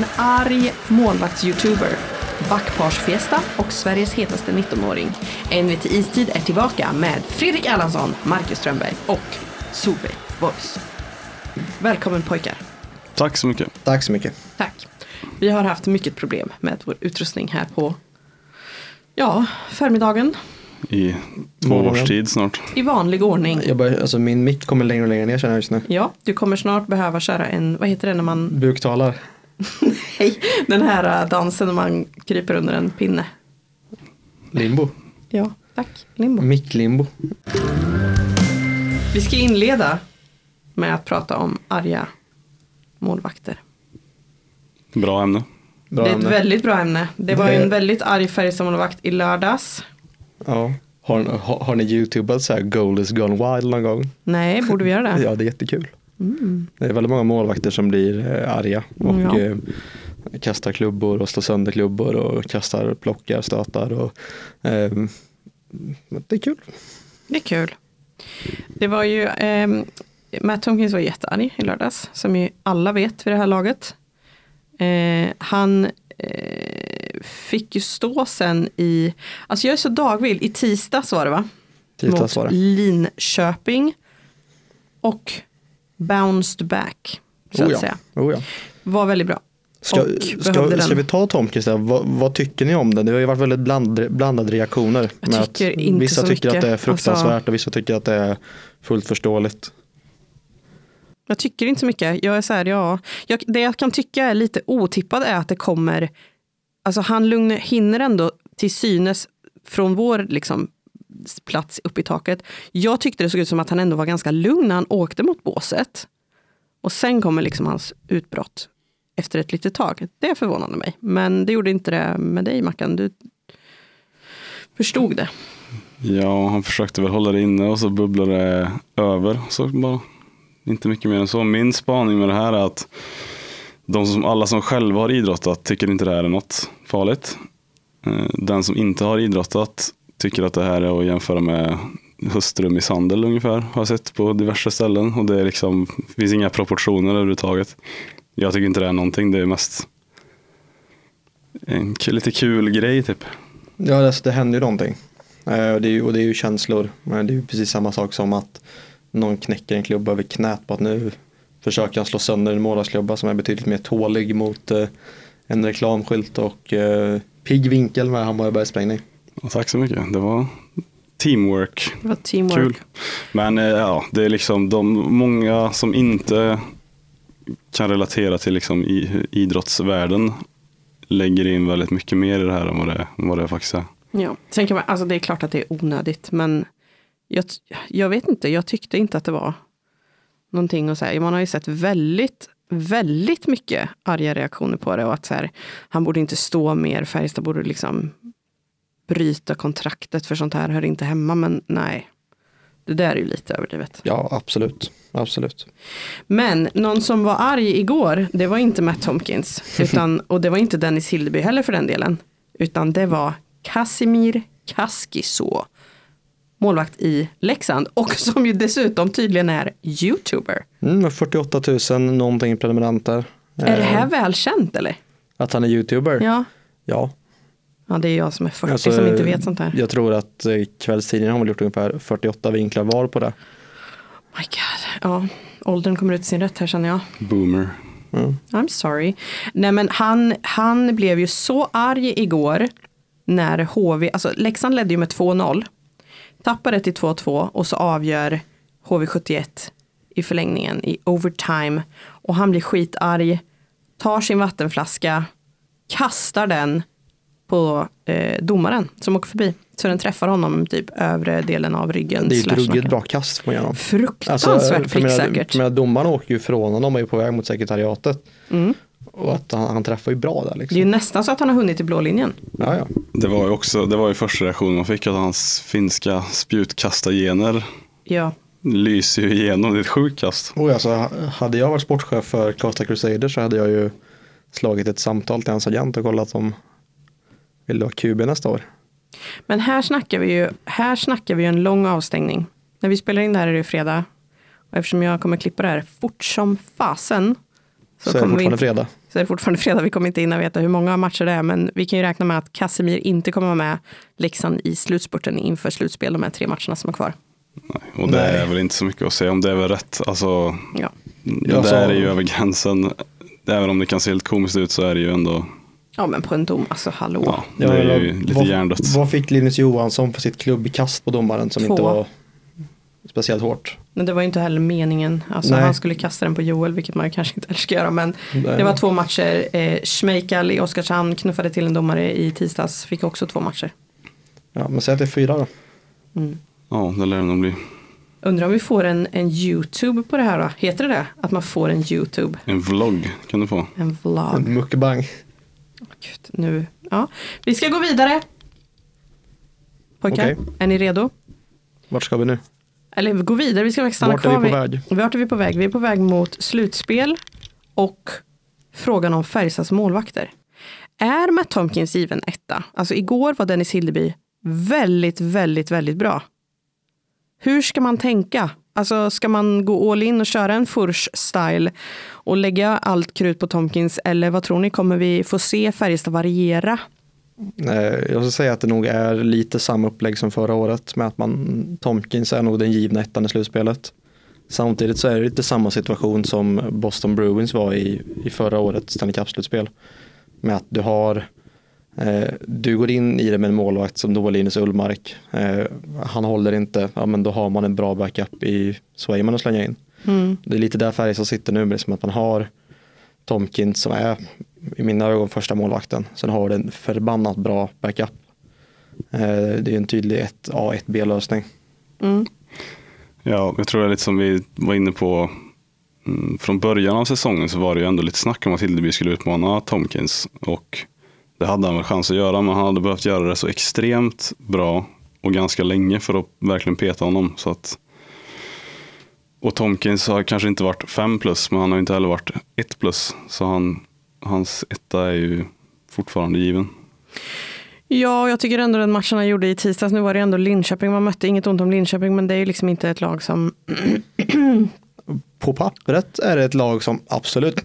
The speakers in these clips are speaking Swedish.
En arg målvakts-youtuber, backparsfiesta och Sveriges hetaste 19-åring. NVT Istid är tillbaka med Fredrik Erlandsson, Marcus Strömberg och Solveig Voice. Välkommen pojkar. Tack så mycket. Tack så mycket. Tack. Vi har haft mycket problem med vår utrustning här på ja, förmiddagen I två Morgonen. års tid snart. i vanlig ordning. Jag bara, alltså min mick kommer längre och längre ner känner jag just nu. Ja, du kommer snart behöva köra en, vad heter det när man, Buktalar. Hej, den här äh, dansen när man kryper under en pinne. Limbo. Ja, tack. Limbo. Micklimbo. Vi ska inleda med att prata om arga målvakter. Bra ämne. Bra det är ett ämne. väldigt bra ämne. Det var ju Det- en väldigt arg Färjestad-målvakt i lördags. Ja. Har, har, har ni youtubat så här Goal is gone wild någon gång? Nej, borde vi göra det? Ja, det är jättekul. Mm. Det är väldigt många målvakter som blir eh, arga och Ja. eh, kastar klubbor och slår sönder klubbor och kastar plockar, stötar och eh, det är kul. Det är kul. Det var ju, ehm, Matt Tomkins var jättearg i lördags, som ju alla vet vid det här laget. Eh, han eh, fick ju stå sen i, alltså jag är så dagvill, i tisdags var det va? Tisdags var Mot det. Linköping. Och bounced back, så Oh att ja. säga. Oh ja. Var väldigt bra. Ska, ska, ska vi ta Tomkins där? Vad, vad tycker ni om den? Det har ju varit väldigt bland, blandade reaktioner. Att tycker inte vissa tycker att mycket. det är fruktansvärt Alltså- och vissa tycker att det är fullt förståeligt. Jag tycker inte så mycket. Jag är så här, ja. jag, det jag kan tycka är lite otippat är att det kommer, alltså han lugnar, hinner ändå till synes från vår liksom, plats upp i taket. Jag tyckte det såg ut som att han ändå var ganska lugn när han åkte mot båset. Och sen kommer liksom hans utbrott efter ett litet tag. Det förvånade mig. Men det gjorde inte det med dig Mackan. Du förstod det. Ja, han försökte väl hålla det inne och så bubblade det över. Så bara inte mycket mer än så. Min spaning med det här är att de som, alla som själva har idrottat tycker inte det här är något farligt. Eh, den som inte har idrottat tycker att det här är att jämföra med hustrumisshandel ungefär. Har jag sett på diverse ställen. Och det är liksom, det finns inga proportioner överhuvudtaget. Jag tycker inte det är någonting. Det är mest en lite kul grej typ. Ja, alltså, det händer ju någonting. Eh, och, det är ju, och det är ju känslor. Men det är ju precis samma sak som att någon knäcker en klubba över knät på att nu försöker han slå sönder en målvaktsklubba som är betydligt mer tålig mot eh, en reklamskylt och eh, pigg vinkel med Hammarbergs sprängning. Tack så mycket. Det var teamwork. Det var teamwork. Kul. Men eh, ja, det är liksom de många som inte kan relatera till liksom i, idrottsvärlden lägger in väldigt mycket mer i det här än vad det, vad det faktiskt är. Ja. Sen kan man, alltså det är klart att det är onödigt, men jag, jag vet inte, jag tyckte inte att det var någonting att säga. Man har ju sett väldigt, väldigt mycket arga reaktioner på det och att så här, han borde inte stå mer, Färjestad borde liksom bryta kontraktet för sånt här hör inte hemma, men nej. Det där är ju lite överdrivet. Ja, absolut. Absolut. Men någon som var arg igår, det var inte Matt Tomkins. Utan, och det var inte Dennis Hildeby heller för den delen. Utan det var Casimir Kaskiso. Målvakt i Leksand. Och som ju dessutom tydligen är YouTuber. Mm, med 48 000 någonting prenumeranter. Är det här Eh, välkänt eller? Att han är YouTuber? Ja. ja. Ja, det är jag som är 40 Alltså, som inte vet sånt här. Jag tror att eh, kvällstidningen har väl gjort ungefär 48 vinklar var på det. My God. Ja, åldern kommer ut sin rätt här känner jag. Boomer. Mm. I'm sorry. Nej men han, han blev ju så arg igår när HV, alltså Leksand ledde ju med 2-0. Tappade till 2-2 och så avgör HV71 i förlängningen i overtime. Och han blir skitarg, tar sin vattenflaska, kastar den på eh, domaren som åker förbi. Så den träffar honom typ övre delen av ryggen. Det är ju ett ruggigt bra kast får man. Fruktansvärt menar- pricksäkert. menar, domaren åker ju ifrån honom och är på väg mot sekretariatet. Mm. Och att han, han träffar ju bra där Det är liksom. ju nästan så att han har hunnit till blå linjen. Ja, ja. Det var ju också, det var ju första reaktionen man fick att hans finska spjutkastargener Ja, lyser ju igenom. Det är ett sjukt kast. Och alltså, hade jag varit sportchef för Costa Crusader så hade jag ju slagit ett samtal till hans agent och kollat om vill du ha QB nästa år. Men här snackar vi ju, här snackar vi ju en lång avstängning. När vi spelar in det här är det fredag. Och eftersom jag kommer klippa det här fort som fasen. Så, är det kommer vi fortfarande in, fredag. så är det fortfarande fredag. Vi kommer inte hinna veta hur många matcher det är, men vi kan ju räkna med att Casemir inte kommer vara med Leksand i slutspurten inför slutspel, de här tre matcherna som är kvar. Nej, och det Nej. är väl inte så mycket att säga om det är väl rätt. Alltså, Ja. det så- där är ju över gränsen. Även om det kan se helt komiskt ut så är det ju ändå, ja, men på en dom, alltså hallå. ja, det är ju lite vad, hjärndött. Vad fick Linus Johansson för sitt klubbkast på domaren som Två. inte var speciellt hårt? Men det var ju inte heller meningen. Alltså, Nej. han skulle kasta den på Joel, vilket man kanske inte heller ska göra. Men det var två matcher. Eh, Schmeichel i Oskarshamn knuffade till en domare i tisdags, fick också två matcher. Ja, men säg att det är fyra då. Mm. Ja, det lär det nog bli. Undrar om vi får en, en YouTube på det här då? Heter det det? Att man får en YouTube? En vlogg kan du få. En vlogg? En mukbang. Gud, nu. Ja. Vi ska gå vidare. Pojkar, Okej. är ni redo? Vart ska vi nu? Eller gå vidare, vi ska faktiskt stanna Vart är kvar. vi på vid- väg? Vart är vi på väg? Vi är på väg mot slutspel och frågan om Färjestads målvakter. Är Matt Tomkins given etta? Alltså igår var Dennis Hildeby väldigt, väldigt, väldigt bra. Hur ska man tänka? Alltså ska man gå all in och köra en Furs-style och lägga allt krut på Tomkins eller vad tror ni, kommer vi få se Färjestad variera? Eh, jag skulle säga att det nog är lite samma upplägg som förra året med att man Tomkins är nog den givna ettan i slutspelet. Samtidigt så är det lite samma situation som Boston Bruins var i, i förra årets Stanley Cup-slutspel. Med att du har eh, du går in i det med en målvakt som då Linus Ullmark. Eh, han håller inte, ja men då har man en bra backup i Swayman att slänga in. Mm. Det är lite där Färjestad sitter nu, med liksom att man har Tomkins som är i mina ögon första målvakten. Sen har du en förbannat bra backup. Eh, Det är en tydlig 1A, 1B-lösning. Mm. Ja, jag tror det är lite som vi var inne på mm, från början av säsongen så var det ju ändå lite snack om att Hildeby skulle utmana Tomkins och det hade han väl chans att göra men han hade behövt göra det så extremt bra och ganska länge för att verkligen peta honom. Så att, och Tomkins har kanske inte varit 5 plus men han har inte heller varit 1 plus så han, hans etta är ju fortfarande given. Ja, jag tycker ändå den matchen han gjorde i tisdags, nu var det ändå Linköping man mötte, inget ont om Linköping, men det är ju liksom inte ett lag som, På pappret är det ett lag som absolut,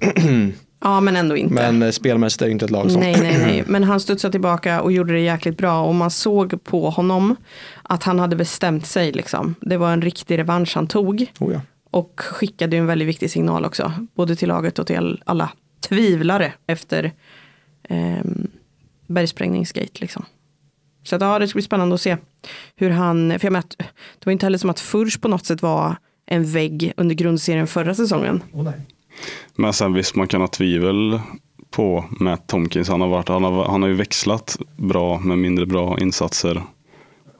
ja men ändå inte. men eh, spelmässigt är det inte ett lag som. Nej, nej, nej. Men han studsade tillbaka och gjorde det jäkligt bra. Och man såg på honom att han hade bestämt sig. Liksom. Det var en riktig revansch han tog. Oh ja. Och skickade en väldigt viktig signal också. Både till laget och till alla tvivlare efter eh, bergsprängningsgate. Liksom. Så att, ja, det ska bli spännande att se hur han, för jag menar, det var inte heller som att Furs på något sätt var en vägg under grundserien förra säsongen. Oh, nej. Men sen visst, man kan ha tvivel på Matt Tomkins. Han har, varit, han, har, han har ju växlat bra med mindre bra insatser.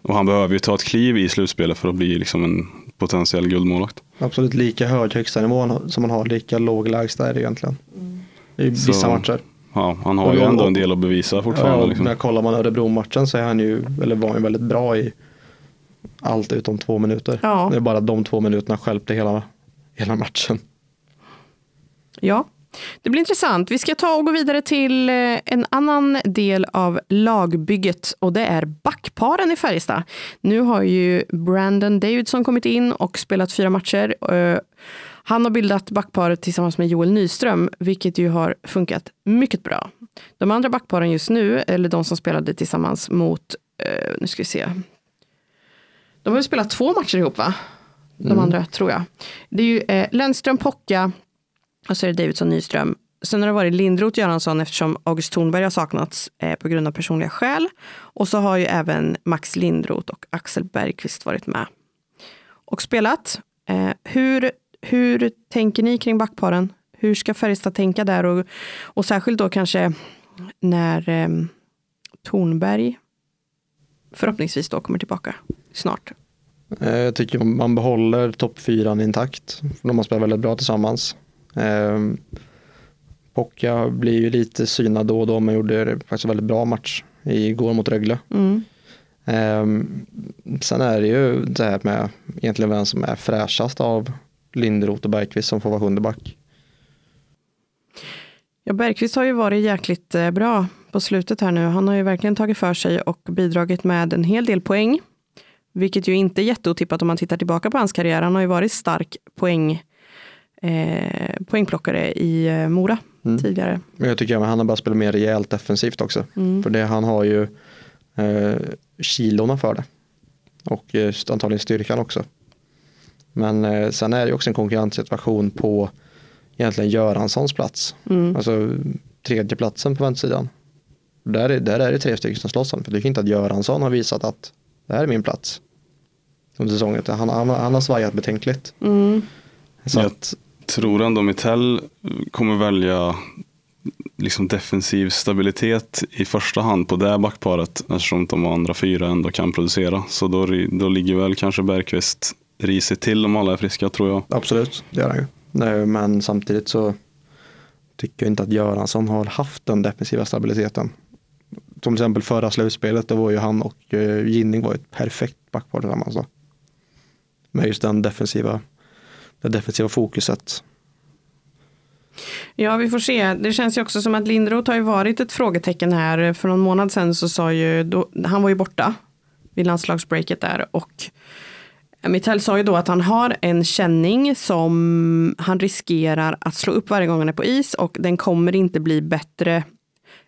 Och han behöver ju ta ett kliv i slutspelet för att bli liksom en potentiell guldmålvakt. Absolut lika hög högsta nivå som man har, lika låg lägsta är det egentligen. I vissa Så- matcher. Ja, han har Och ju då- ändå en del att bevisa Ja, fortfarande. och liksom. när kollar man Örebro-matchen så är han ju, eller var han ju väldigt bra i allt utom två minuter. Ja. Det är bara de två minuterna stjälpte hela, hela matchen. Ja, det blir intressant. Vi ska ta och gå vidare till eh, en annan del av lagbygget och det är backparen i Färjestad. Nu har ju Brandon Davidson kommit in och spelat fyra matcher. Eh, Han har bildat backparet tillsammans med Joel Nyström, vilket ju har funkat mycket bra. De andra backparen just nu, eller de som spelade tillsammans mot, eh, nu ska vi se. De har ju spelat två matcher ihop va? De andra tror jag. Det är ju eh, Lennström Pocka, och så är det Davidsson Nyström. Sen har det varit Lindroth Göransson eftersom August Thornberg har saknats eh, på grund av personliga skäl. Och så har ju även Max Lindroth och Axel Bergqvist varit med och spelat. Eh, hur, hur tänker ni kring backparen? Hur ska Färjestad tänka där? Och, och särskilt då kanske när eh, Thornberg förhoppningsvis då kommer tillbaka snart. Eh, jag tycker man behåller topp fyran intakt. De har spelat väldigt bra tillsammans. Eh, Pocka blir ju lite synad då och då men gjorde faktiskt en väldigt bra match igår mot Rögle. Mm. Eh, sen är det ju det här med egentligen vem som är fräschast av Linderoth och Bergqvist som får vara sjunde back. Ja, Bergqvist har ju varit jäkligt eh, bra på slutet här nu. Han har ju verkligen tagit för sig och bidragit med en hel del poäng. Vilket ju inte är jätteotippat om man tittar tillbaka på hans karriär. Han har ju varit stark poäng, eh, poängplockare i eh, Mora Mm. tidigare. Men jag tycker att han har börjat spela mer rejält defensivt också. Mm. För det, han har ju eh, kilorna för det. Och eh, antagligen styrkan också. Men eh, sen är det också en konkurrenssituation på egentligen Göranssons plats. Mm. Alltså tredje platsen på vänstersidan. Där är, där är det tre stycken som slåss om. För jag tycker inte att Göransson har visat att det här är min plats. Under säsongen. Han, han, han har svajat betänkligt. Mm. Så att, tror ändå Mittell kommer välja liksom defensiv stabilitet i första hand på det backparet eftersom de andra fyra ändå kan producera. Så då, då ligger väl kanske Bergqvist risigt till om alla är friska tror jag. absolut, det gör han ju. Nej, Men samtidigt så tycker jag inte att Göransson har haft den defensiva stabiliteten. Som till exempel förra slutspelet, då var ju han och eh, Ginning var ett perfekt backpar tillsammans. Då. Med just den defensiva, det defensiva fokuset. Ja, vi får se. Det känns ju också som att Lindroth har ju varit ett frågetecken här. För någon månad sedan så sa ju, då, han var ju borta vid landslagsbreaket där och Mittell sa ju då att han har en känning som han riskerar att slå upp varje gång han är på is och den kommer inte bli bättre,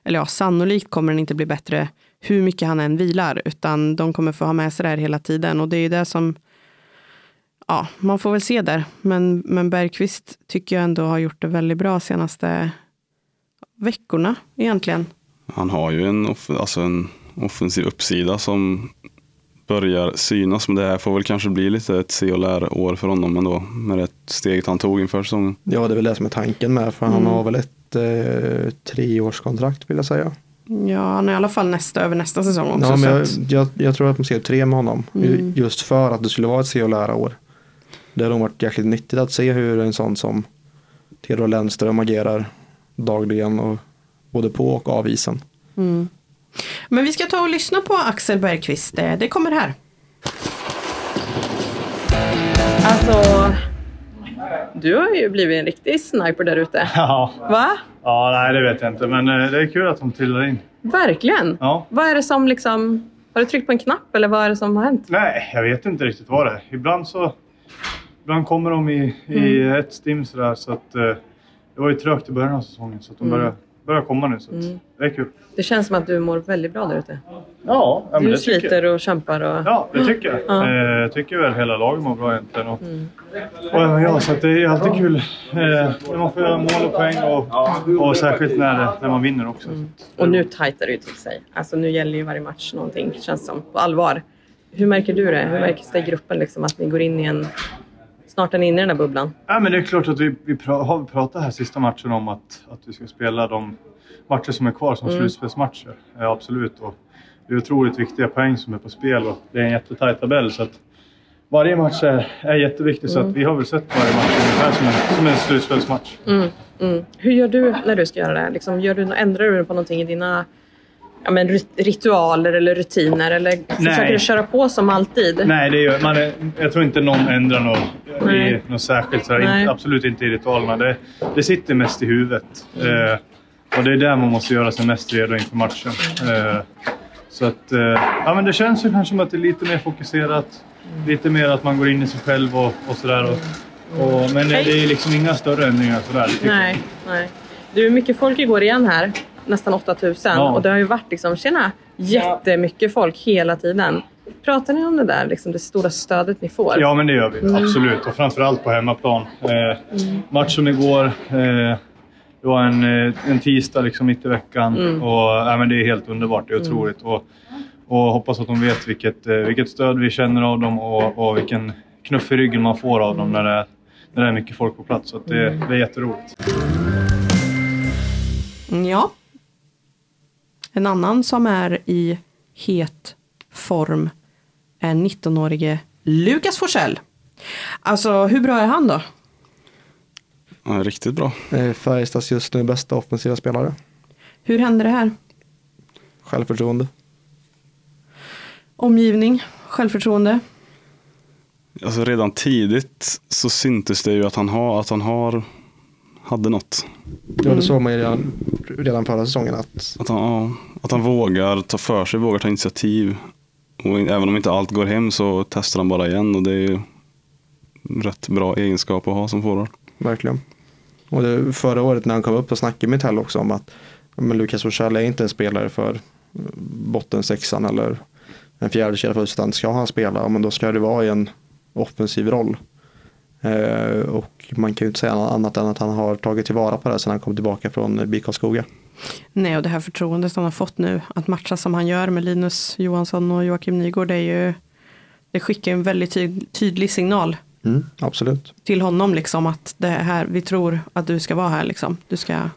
eller ja, sannolikt kommer den inte bli bättre hur mycket han än vilar, utan de kommer få ha med sig det här hela tiden och det är ju det som ja, man får väl se där. Men, men Bergqvist tycker jag ändå har gjort det väldigt bra senaste veckorna egentligen. Han har ju en, off alltså en offensiv uppsida som börjar synas. Men det här får väl kanske bli lite ett se och lära år för honom ändå. Med det steget han tog inför säsongen. Ja, det är väl det som är tanken med. För han Mm. har väl ett eh, treårskontrakt vill jag säga. Ja, han är i alla fall nästa, över nästa säsong också. Ja, men så jag, jag, jag tror att de ser tre med honom. Mm. Just för att det skulle vara ett se och lära år. Det har nog varit jäkligt nyttigt att se hur en sån som Theodor Lennström agerar dagligen och både på och av isen. mm. Men vi ska ta och lyssna på Axel Bergqvist. Eh, Det kommer här. Alltså, du har ju blivit en riktig sniper där ute. Ja, Va? ja nej det vet jag inte. Men eh, det är kul att de trillar in. Verkligen. Ja. Vad är det som liksom, har du tryckt på en knapp eller vad är det som har hänt? Nej, jag vet inte riktigt vad det är. Ibland så... Ibland kommer de i, i Mm. ett stim sådär så att... eh, det var ju trögt i början av säsongen så att de Mm. börjar, börjar komma nu. Så att Mm. det är kul. Det känns som att du mår väldigt bra där ute. Ja, ja men Du det tycker sliter och kämpar och... Ja, det tycker jag. Ja. Eh, Jag tycker väl hela laget mår bra egentligen. Och, Mm. och även jag, så att det är alltid kul eh, när man får göra mål och poäng och, och särskilt när, när man vinner också. Mm. Så att- Och nu tajtar det ju till sig. Alltså nu gäller ju varje match någonting, känns som. På allvar. Hur märker du det? Hur märks det i gruppen liksom att ni går in i en... Snart är ni inne i den här bubblan. Ja, men det är klart att vi, vi pra, har pratat här sista matchen om att, att vi ska spela de matcher som är kvar som Mm. slutspelsmatcher. Ja, absolut. Och det är otroligt viktiga poäng som är på spel och det är en jättetajt tabell. Så att varje match är, är jätteviktig så Mm. att vi har väl sett varje match ungefär som en, som en slutspelsmatch. Mm, mm. Hur gör du när du ska göra det? Liksom, gör du, ändrar du på någonting i dina ja, men, rit- ritualer eller rutiner? Eller försöker du köra på som alltid? Nej, det gör, man är, jag tror inte någon ändrar något, Nej. i, något särskilt. Så inte, absolut inte i ritualerna. Det, det sitter mest i huvudet. Eh, och det är där man måste göra sig mest redo inför matchen. Eh, så att, eh, ja, men det känns ju kanske som att det är lite mer fokuserat. Lite mer att man går in i sig själv och, och sådär. Och, och, men det är liksom inga större ändringar sådär. Nej, nej. Du, är mycket folk igår igen här. Nästan 8000. Ja. Och det har ju varit liksom, tjena, jättemycket folk hela tiden. Pratar ni om det där, liksom, det stora stödet ni får? Ja, men det gör vi. Mm. Absolut. Och framförallt på hemmaplan. Eh, Match som igår. Eh, det var en, eh, en tisdag liksom mitt i veckan. Mm. Och, ja, men det är helt underbart. Det är otroligt. Och, och hoppas att de vet vilket, eh, vilket stöd vi känner av dem och, och vilken knuff i ryggen man får av dem när det är, när det är mycket folk på plats. Så att det, Mm. det är jätteroligt. Mm, Ja. En annan som är i het form är 19-årige Lukas Forsell. Alltså hur bra är han då? Ja, riktigt bra. Eh, Färjestads just nu bästa offensiva spelare. Hur hände det här? Självförtroende. Omgivning, självförtroende. Alltså redan tidigt så syntes det ju att han har, att han har, hade något. Ja, det såg man ju redan, redan förra säsongen att Att han, ja, att han vågar ta för sig, vågar ta initiativ. Och även om inte allt går hem så testar han bara igen och det är ju rätt bra egenskap att ha som forward. verkligen. Och det, förra året när han kom upp så snackade Mitell också om att men Lukas Forsell är inte en spelare för bottensexan eller en fjärde kedja utan ska han spela, men då ska det vara i en offensiv roll. Eh, och man kan ju inte säga annat än att han har tagit tillvara på det sedan han kom tillbaka från BIK. Nej, och det här förtroendet han har fått nu, att matcha som han gör med Linus Johansson och Joakim Nygård, det är ju det skickar en väldigt ty tydlig signal Mm, absolut. till honom liksom att det här, vi tror att du ska vara här liksom. Du ska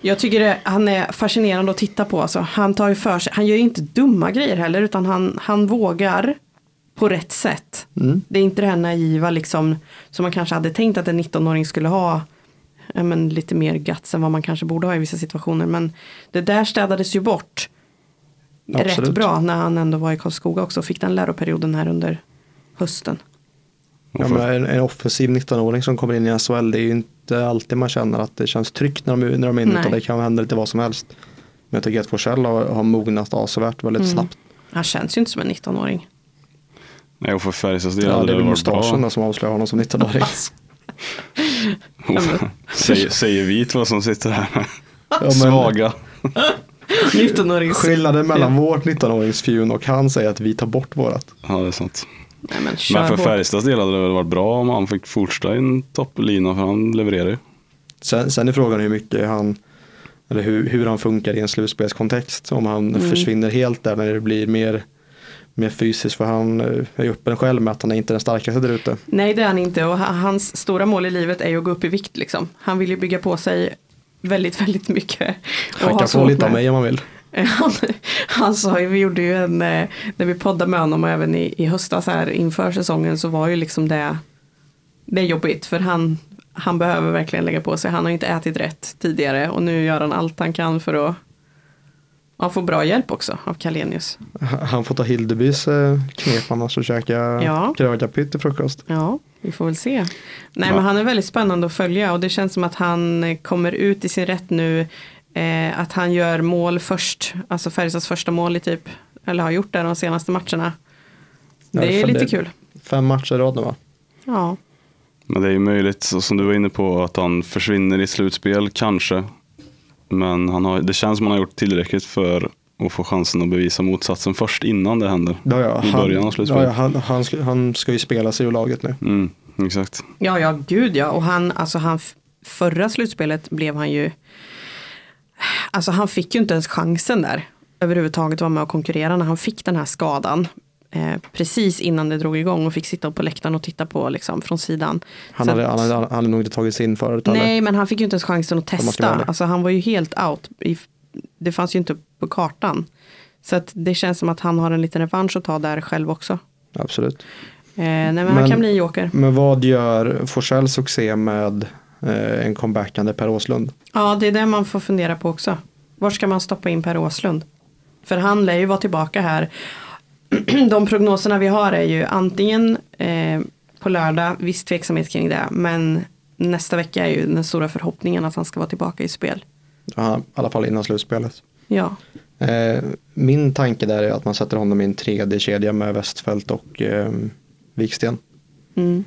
jag tycker det, han är fascinerande att titta på. Alltså. Han tar ju för sig, han gör ju inte dumma grejer heller utan han, han vågar på rätt sätt. Mm. Det är inte det här naiva liksom som man kanske hade tänkt att en 19-åring skulle ha. Ja, men lite mer guts än vad man kanske borde ha i vissa situationer. Men det där städades ju bort Absolut. rätt bra när han ändå var i Karlskoga också. Fick den läroperioden här under hösten. Ja, men en, en offensiv 19-åring som kommer in i SHL, det är ju inte alltid man känner att det känns tryggt när de, när de är inne, utan det kan hända lite vad som helst. Men jag tycker att Forsell har, har mognat avsevärt väldigt Mm. snabbt. Han känns ju inte som en 19-åring. Nej, och för Färjestads Ja, hade det är väl bra. som avslöjar honom som 19-åring. säger, säger vi två som sitter här med men- svaga. 19-åring. Skillnaden mellan vårt 19-åringsfjun och han säger att vi tar bort vårat. Ja, det är sant. Nej, men Men för. Färjestads del hade det väl varit bra om han fick fortsätta i en topplina för han levererar ju. Sen, sen är frågan hur mycket han, eller hur, hur han funkar i en slutspelskontext. Om han Mm. försvinner helt där när det blir mer, mer fysiskt. För han eh, är ju öppen själv med att han är inte den starkaste där ute. Nej det är han inte och ha- hans stora mål i livet är ju att gå upp i vikt liksom. Han vill ju bygga på sig väldigt, väldigt mycket. Han ha kan få lite av med- mig om han vill. Han, han sa ju, vi gjorde ju en, eh, när vi poddade med honom och även i, i höstas här inför säsongen så var ju liksom det, det är jobbigt för han, han behöver verkligen lägga på sig. Han har inte ätit rätt tidigare och nu gör han allt han kan för att ja, få bra hjälp också av Kalenius. Han får ta Hildebys eh, knep annars och käka Ja. krögarpytt till frukost. Ja, vi får väl se. Nej, Ja. men han är väldigt spännande att följa och det känns som att han eh, kommer ut i sin rätt nu. Eh, att han gör mål först, alltså Färjestads första mål i typ, eller har gjort det de senaste matcherna. Ja, Det är lite det- kul. Fem matcher i rad nu va? Ja, Men det är ju möjligt, så som du var inne på, att han försvinner i slutspel, kanske. Men han har, det känns som han har gjort tillräckligt för att få chansen att bevisa motsatsen först innan det händer. Ja, ja, I han, början av slutspelet. ja, han, han, ska, han ska ju spela sig ur laget nu. Mm, exakt. ja, ja, gud ja. Och han, alltså han, förra slutspelet blev han ju, alltså han fick ju inte ens chansen där. Överhuvudtaget vara med och konkurrera när han fick den här skadan. Eh, precis innan det drog igång och fick sitta på läktaren och titta på liksom från sidan. Han hade, att- han, hade, han hade nog inte tagit sig in förut. eller? Nej, men han fick ju inte ens chansen att testa. Alltså han var ju helt out. I, det fanns ju inte på kartan. Så att det känns som att han har en liten revansch att ta där själv också. Absolut. Eh, nej, men, han Men- kan bli joker. Men vad gör Forsells succé med eh, en comebackande Per Åslund? Ja, det är det man får fundera på också. Var ska man stoppa in Per Åslund? För han lär ju vara tillbaka här. De prognoserna vi har är ju antingen eh, på lördag, viss tveksamhet kring det, men nästa vecka är ju den stora förhoppningen att han ska vara tillbaka i spel. Ja, I alla fall innan slutspelet. Ja, Eh, min tanke där är att man sätter honom i en tredje kedja med Westfält och eh, Viksten. mm.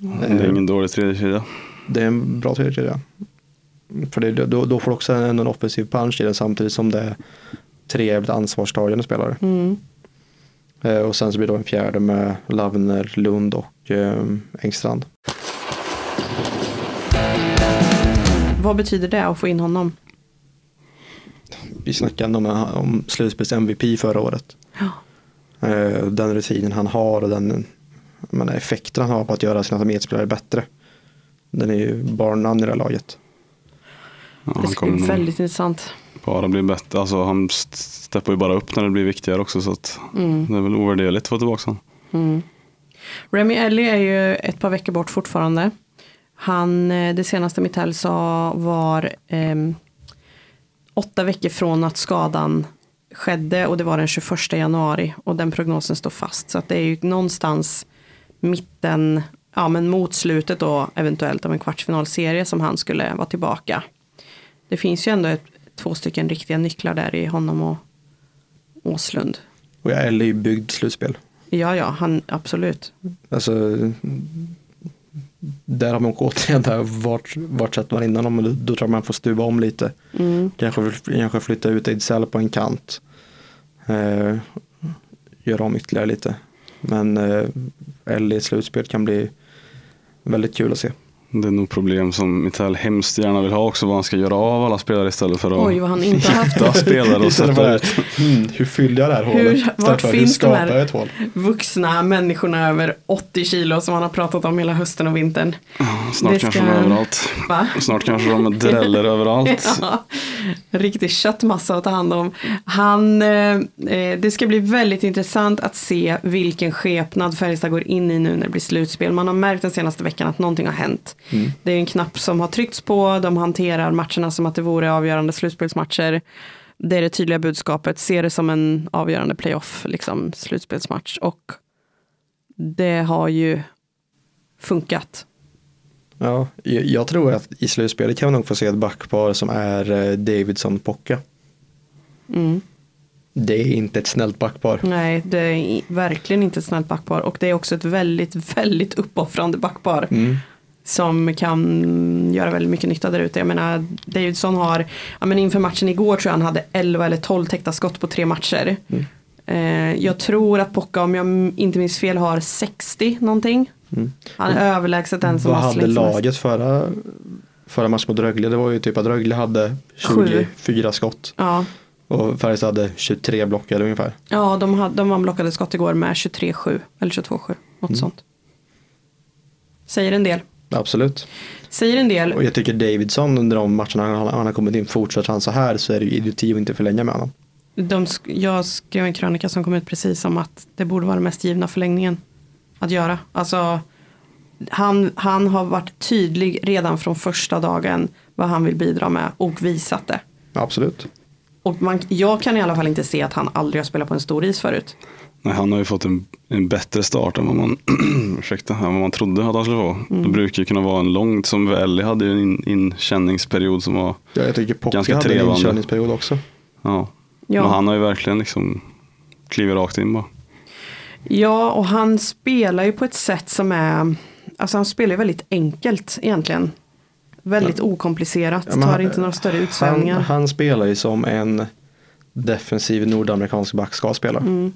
Det är ingen dålig tredje kedja. Det är en bra tredje kedja. För det, då, då får du också en, en offensiv punch i den samtidigt som det är tre jävligt ansvarstagande spelare. Mm. Eh, och sen så blir det då en fjärde med Lavner, Lund och eh, Engstrand. Vad betyder det att få in honom? Vi snackade om, om slutspels MVP förra året. Ja. Eh, den rutinen han har och den menar, effekten han har på att göra sina medspelare bättre. Den är ju barnnamn i det här laget. Ja, Det ska bli väldigt intressant. Bara bli bättre. Alltså, han st- steppar ju bara upp när det blir viktigare också. Så Mm. det är väl ovärderligt att få tillbaka honom. Mm. Remy Ellie är ju ett par veckor bort fortfarande. Han, eh, det senaste Mittell sa var ehm, åtta veckor från att skadan skedde och det var den 21 januari och den prognosen står fast. Så att det är ju någonstans mitten, ja men mot slutet då eventuellt av en kvartsfinalserie som han skulle vara tillbaka. Det finns ju ändå ett, två stycken riktiga nycklar där i honom och Åslund. Och jag är ju byggd slutspel. Ja, ja, han absolut. Alltså, där har man återigen där vart, vart sätter man in honom då, då tror jag man får stuva om lite. Mm. Kanske, kanske flytta ut Ejdsell på en kant. Eh, göra om ytterligare lite. Men eh, L i slutspel kan bli väldigt kul att se. Det är nog problem som Mitell hemskt gärna vill ha också, vad han ska göra av alla spelare istället för att Oj, vad han inte haft. hitta spelare och sätta ut. hmm, hur fyller jag det här Hur- hålet? Istället vart för, hur finns de här? hål? Vuxna människorna över 80 kilo som han har pratat om hela hösten och vintern. Snart Det kanske ska- de är överallt. Va? Snart kanske de dräller överallt. Ja, riktig köttmassa att ta hand om. Han, eh, eh, det ska bli väldigt intressant att se vilken skepnad Färjestad går in i nu när det blir slutspel. Man har märkt den senaste veckan att någonting har hänt. Det är en knapp som har tryckts på, de hanterar matcherna som att det vore avgörande slutspelsmatcher. Det är det tydliga budskapet, se det som en avgörande playoff, liksom slutspelsmatch. Och det har ju funkat. Ja, jag, tror att i slutspelet kan vi nog få se ett backpar som är eh, Davidson-Pocka. Mm. Det är inte ett snällt backpar. Nej, det är verkligen inte ett snällt backpar och det är också ett väldigt, väldigt uppoffrande backpar. Mm. Som kan göra väldigt mycket nytta där ute. Jag menar, Davidson har, ja men inför matchen igår tror jag han hade 11 eller 12 täckta skott på tre matcher. Mm. Eh, jag tror att Pocka, om jag inte minns fel, har 60 någonting. Mm. Han är överlägset den som Vad hade mest. laget förra, förra matchen mot Rögle? Det var ju typ att Rögle hade 24 skott Ja, och Färjestad hade 23 blockade ungefär. ja de, hade, de vann blockade skott igår med 23-7 eller 22-7. Något Mm. sånt. Säger en del. Absolut. Säger en del. Och jag tycker Davidson under de matcherna han, han har kommit in, fortsätter han så här så är det ju idioti att inte förlänga med honom. De, jag skrev en krönika som kom ut precis om att det borde vara den mest givna förlängningen att göra. Alltså, han, han har varit tydlig redan från första dagen vad han vill bidra med och visat det. Absolut. Och man, jag kan i alla fall inte se att han aldrig har spelat på en stor is förut. Nej, han har ju fått en, en bättre start än vad man, ursäkta, än vad man trodde att han skulle få. Mm. Det brukar ju kunna vara en långt, som Ellie hade ju en in, inkänningsperiod som var, Ja, jag tycker Pocka Ganska hade en trevande. inkörningsperiod också. ja. Ja. Men han har ju verkligen liksom klivit rakt in bara. Ja, och han spelar ju på ett sätt som är, alltså han spelar ju väldigt enkelt egentligen. Väldigt okomplicerat, Ja, men tar han- inte några större Han, utsvävningar. han spelar ju som en defensiv nordamerikansk back ska spela. Mm.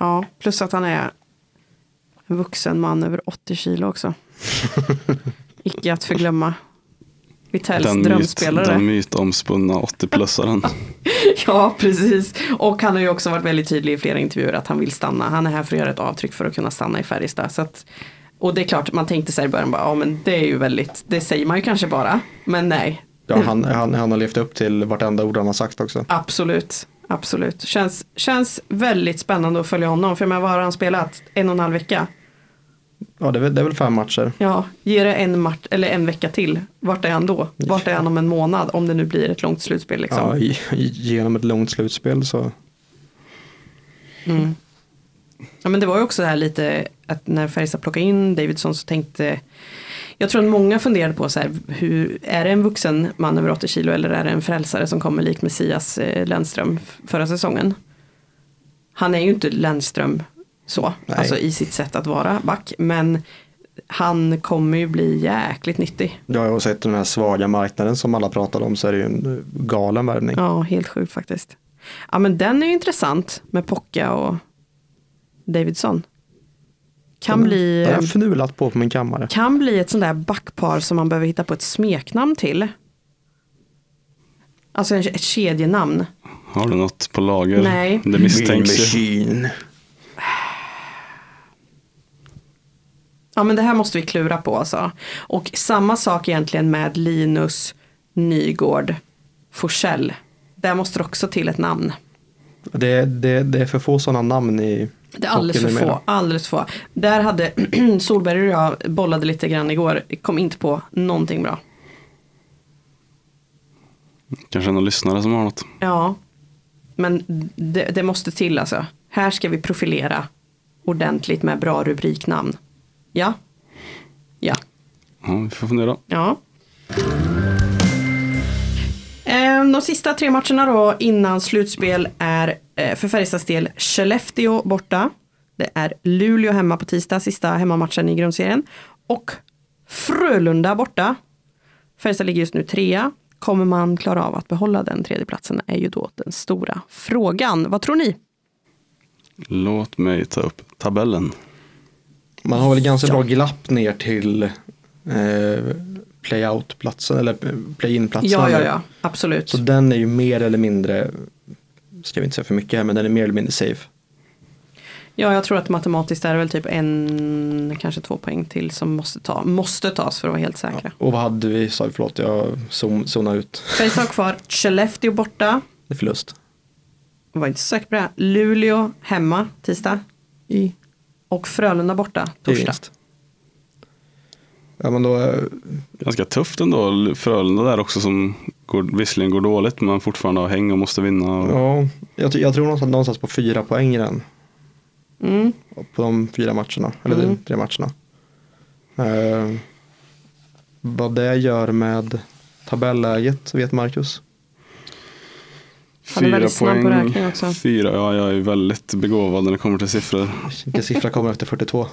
Ja, plus att han är en vuxen man över 80 kilo också. Icke att förglömma. Vittells Den, myt, drömspelare. den mytomspunna 80-plussaren. Ja, precis. Och han har ju också varit väldigt tydlig i flera intervjuer att han vill stanna. Han är här för att göra ett avtryck för att kunna stanna i Färjestad. Så att, och det är klart, man tänkte sig i början bara, ja men det är ju väldigt, det säger man ju kanske bara. Men nej, Ja, han, han, han har levt upp till vartenda ord han har sagt också. absolut. Absolut. Känns, känns väldigt spännande att följa honom. För vad har han spelat? En och en halv vecka? Ja, det är, väl- det är väl fem matcher. Ja, ge det en, match, eller en vecka till. Vart är han då? Vart är han om en månad? Om det nu blir ett långt slutspel. Liksom. Ja, i, genom ett långt slutspel så. Mm. Ja men det var ju också det här lite att när Färjestad plockade in Davidson så tänkte jag tror att många funderade på så här, hur, är det en vuxen man över 80 kilo eller är det en frälsare som kommer likt Messias eh, Lennström förra säsongen? Han är ju inte Lennström så, Nej. alltså i sitt sätt att vara back, men han kommer ju bli jäkligt nyttig. Jag har sett den här svaga marknaden som alla pratade om så är det ju en eh, galen värvning. Ja, helt sjukt faktiskt. Ja men den är ju intressant med Pocka och Davidson. Kan bli... Har jag fnulat på på min kammare. kan bli ett sånt där backpar som man behöver hitta på ett smeknamn till. Alltså en- ett kedjenamn. Har du något på lager? Nej. Det misstänks ju. Machine. Ja men det här måste vi klura på alltså. Och samma sak egentligen med Linus Nygård Forsell. Där måste det också till ett namn. Det, det, det är för få sådana namn i Det är alldeles för få. Alldeles få. Där hade Solberg och jag bollade lite grann igår. Kom inte på någonting bra. Kanske någon lyssnare som har något. Ja. Men det, det måste till alltså. Här ska vi profilera ordentligt med bra rubriknamn. Ja. Ja. Ja, vi får fundera. Ja. Eh, De sista tre matcherna då innan slutspel är eh, för Färjestads del Skellefteå borta. Det är Luleå hemma på tisdag, sista hemmamatchen i grundserien. och Frölunda borta. Färjestad ligger just nu trea. Kommer man klara av att behålla den tredjeplatsen är ju då den stora frågan. Vad tror ni? Låt mig ta upp tabellen. Man har väl ganska Ja. bra glapp ner till eh, play-out-platsen eller play-in-platsen. Ja, ja, ja, absolut. Så den är ju mer eller mindre, ska vi inte säga för mycket här, men den är mer eller mindre safe. Ja, jag tror att matematiskt är det väl typ en, kanske två poäng till som måste, ta, måste tas för att vara helt säkra. Och vad hade vi, sa vi, förlåt jag zon, zonade ut. Färjestad kvar Skellefteå borta. Det är förlust. Jag var inte så säker på det. Luleå hemma tisdag. I Och Frölunda borta torsdag. Ja men då, eh, Ganska tufft ändå. Frölunda där också som går, visserligen går dåligt men fortfarande har häng och måste vinna. Och, ja, jag, jag tror någonstans, någonstans på fyra poäng i den. Mm. På de fyra matcherna, eller Mm. de tre matcherna. Eh, vad det gör med tabelläget vet Marcus. Han är väldigt snabb på räkning också. Fyra, ja jag är väldigt begåvad när det kommer till siffror. Vilken siffra kommer efter 42?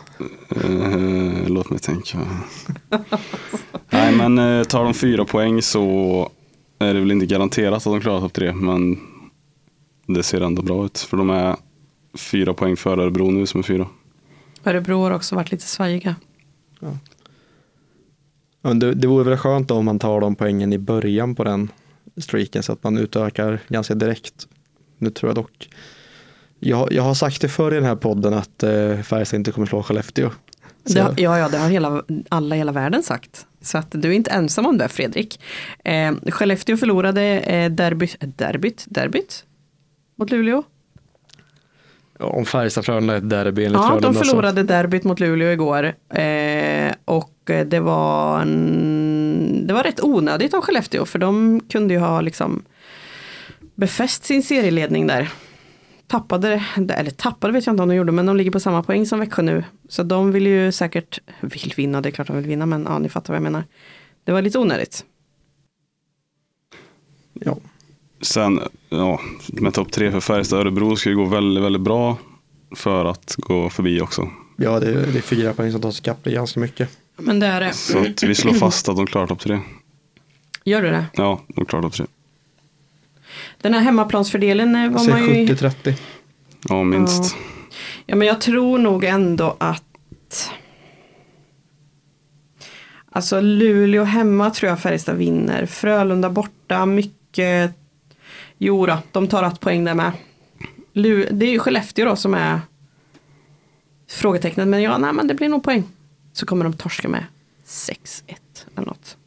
Eh, låt mig tänka. Nej men eh, tar de fyra poäng så är det väl inte garanterat att de klarar topp tre. Men det ser ändå bra ut. För de är fyra poäng före Örebro nu som är fyra. Örebro har också varit lite svajiga. Ja, men det, det vore väl skönt om man tar de poängen i början på den streaken så att man utökar ganska direkt. Nu tror jag dock, jag, jag har sagt det förr i den här podden att eh, Färjestad inte kommer slå Skellefteå. Så har- ja, ja, det har hela, alla i hela världen sagt. Så att du är inte ensam om det Fredrik. Eh, Skellefteå förlorade eh, derby, eh, derbyt, derbyt mot Luleå. om Färjestad Frölunda är ett derby enligt Ja, de förlorade derbyt mot Luleå igår. Eh, och det var, en, det var rätt onödigt av Skellefteå för de kunde ju ha liksom befäst sin serieledning där. Tappade, eller tappade vet jag inte om de gjorde, men de ligger på samma poäng som Växjö nu. Så de vill ju säkert, vill vinna, det är klart de vill vinna, men ja, ni fattar vad jag menar. Det var lite onödigt. Ja. Sen, ja, med topp tre för Färjestad Örebro ska ju gå väldigt, väldigt bra för att gå förbi också. Ja, det, är- det är fyra poäng som tas ikapp, det är ganska mycket. Men det är det. Så att vi slår fast att de klarar topp tre. Gör du det? Ja, de klarar topp tre. Den här hemmaplansfördelen eh, var man ju... 70-30. Ja, minst. Ja, men jag tror nog ändå att Alltså Luleå hemma tror jag Färjestad vinner. Frölunda borta, mycket Jo då, de tar ett poäng där med. Det är ju Skellefteå då som är frågetecknet. Men ja, nej, men det blir nog poäng. Så kommer de torska med 6-1 eller något.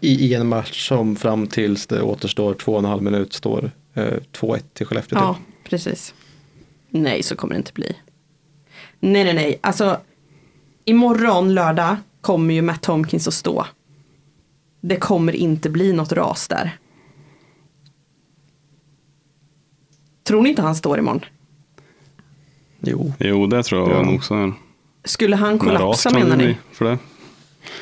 I, I en match som fram tills det återstår två och en halv minut står eh, 2-1 till Skellefteå. Ja, typ. precis. Nej, så kommer det inte bli. Nej, nej, nej. Alltså, imorgon lördag kommer ju Matt Tomkins att stå. Det kommer inte bli något ras där. Tror ni inte han står imorgon? Jo, Jo, det tror jag Ja. nog också. Skulle han Men kollapsa det menar ni? För det.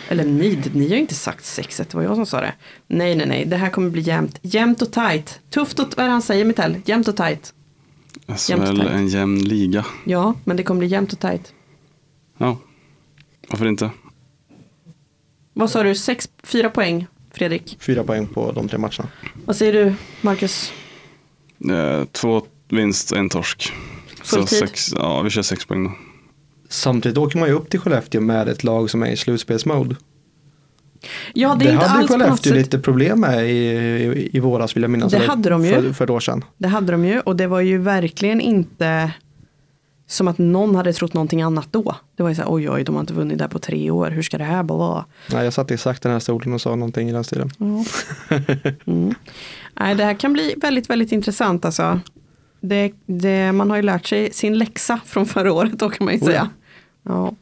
Eller ni, ni har inte sagt 6-1, det var jag som sa det. Nej, nej, nej, det här kommer bli jämnt. Jämnt och tajt. Tufft och, vad är det han säger Mitell? Jämnt och tajt. Jämnt SHL, och tajt. en jämn liga. Ja, men det kommer bli jämnt och tajt. Ja, varför inte? Vad sa du, sex, fyra poäng, Fredrik? fyra poäng på de tre matcherna. Vad säger du, Marcus? Eh, två vinst, en torsk. Fulltid? Så sex, ja, vi kör sex poäng då. Samtidigt åker man ju upp till Skellefteå med ett lag som är i slutspelsmode. Ja, det det hade Skellefteå lite problem med i, i, i våras vill jag minnas. Det hade de ju. För, för ett år sedan. Det hade de ju och det var ju verkligen inte som att någon hade trott någonting annat då. Det var ju så här, oj oj, de har inte vunnit där på tre år, hur ska det här vara? Nej, jag satt exakt i den här stolen och sa någonting i den stilen. Ja. Mm. Nej, det här kan bli väldigt, väldigt intressant alltså. Det, det, man har ju lärt sig sin läxa från förra året då kan man ju Oh ja. säga. Ja.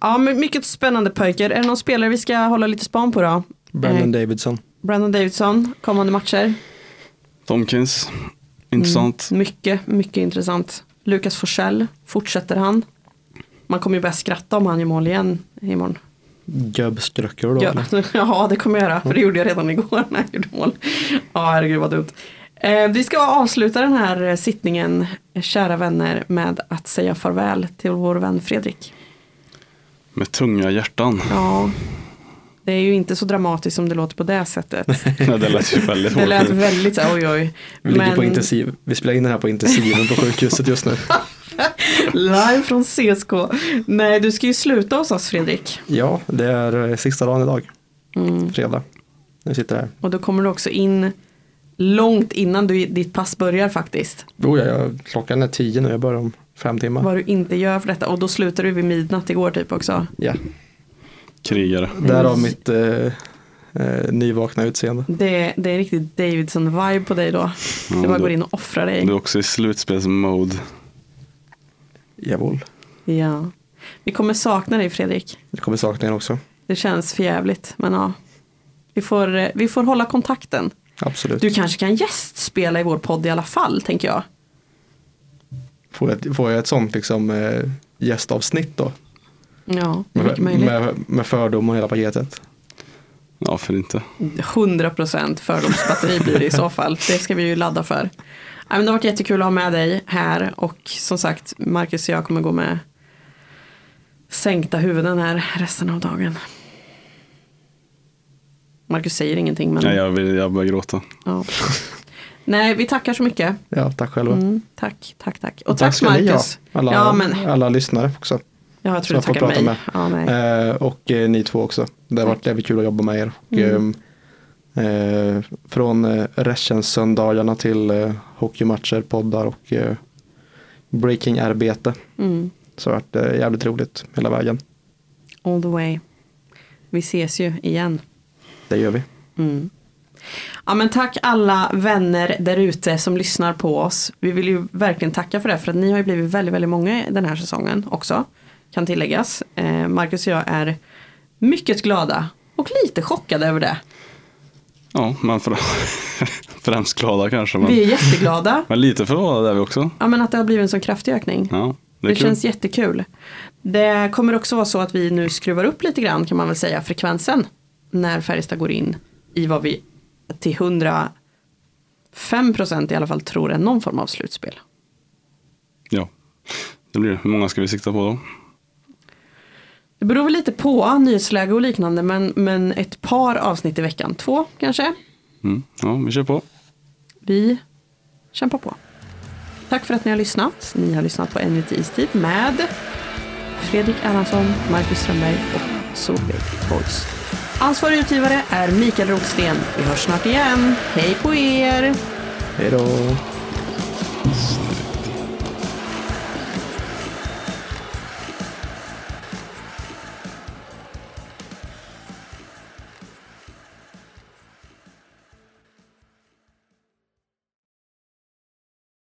ja, men mycket spännande pojkar. Är det någon spelare vi ska hålla lite span på då? Brandon Eh, Davidson. Brandon Davidson, kommande matcher. Tomkins, intressant. Mm, mycket, mycket intressant. Lukas Forsell, fortsätter han? Man kommer ju börja skratta om han gör mål igen imorgon. Gubbstrucker då. Ja, eller? ja, det kommer jag göra. För det gjorde jag redan igår när jag gjorde mål. Ja, herregud vad dumt. Eh, vi ska avsluta den här eh, sittningen, eh, kära vänner, med att säga farväl till vår vän Fredrik. Med tunga hjärtan. Ja. Det är ju inte så dramatiskt som det låter på det sättet. Ja, det lät ju väldigt Det lät hårt. väldigt så oj oj. Vi ligger på intensiv. Vi spelar in den här på intensiven på sjukhuset just nu. Live från CSK. Nej, du ska ju sluta hos oss Fredrik. Ja, det är sista dagen idag. Mm. Fredag. Vi sitter här. Och då kommer du också in långt innan du, ditt pass börjar faktiskt. Ja, jag, klockan är tio nu, jag börjar om fem timmar. Vad du inte gör för detta. Och då slutar du vid midnatt igår typ också. Ja, Krigare. därav mitt eh, eh, nyvakna utseende. Det, det är riktigt Davidson-vibe på dig då. Du bara går in och offrar dig. Du är också i slutspelsmode. Jawohl. Ja. Vi kommer sakna dig Fredrik. Jag kommer sakna er också. Det känns för jävligt. Men ja. Vi får, eh, vi får hålla kontakten. Absolut. Du kanske kan gästspela i vår podd i alla fall, tänker jag. Får, jag, får jag ett sånt liksom, eh, gästavsnitt då? Ja, Med, möjligt. med, med fördom och hela paketet. Ja, för inte. 100% fördomsbatteri blir det i så fall. Det ska vi ju ladda för. Men det har varit jättekul att ha med dig här. Och som sagt, Marcus och jag kommer gå med sänkta huvuden här resten av dagen. Marcus säger ingenting men Ja, jag, vill, jag börjar gråta. ja. Nej, vi tackar så mycket. Ja, tack själva. Mm, tack, tack, tack. Och Och tack, ska ni ha, Marcus. alla, Ja, men alla lyssnare också. ja, jag tror du tackar mig. prata Ja, nej. Eh, och eh, ni två också. Det har varit jävligt kul att jobba med er. Och, Mm. eh, från eh, Reschens-söndagarna till eh, hockeymatcher, poddar och eh, breaking-arbete. Mm, Så har det varit eh, jävligt roligt hela vägen. all the way. Vi ses ju igen. Det gör vi. Mm. Ja, men tack alla vänner där ute som lyssnar på oss. Vi vill ju verkligen tacka för det för att ni har ju blivit väldigt, väldigt många den här säsongen också. Kan tilläggas. Eh, Marcus och jag är mycket glada och lite chockade över det. Ja, men för, främst glada kanske. Men, Vi är jätteglada. men lite förvånade är vi också. Ja, men att det har blivit en sån kraftig ökning. Ja, det Det, känns jättekul. Det kommer också vara så att vi nu skruvar upp lite grann kan man väl säga frekvensen. När Färjestad går in i vad vi till 105 procent i alla fall tror är någon form av slutspel. Ja, det blir det. Hur många ska vi sikta på då? Det beror väl lite på nyhetsläge och liknande men, men ett par avsnitt i veckan. Två kanske. Mm. Ja, vi kör på. Vi kämpar på. Tack för att ni har lyssnat. Ni har lyssnat på En lite istid med Fredrik Erlandsson, Marcus Strömberg och Solveig Boys. Ansvarig utgivare är Mikael Rotsten. Vi hörs snart igen. Hej på er! Hej då!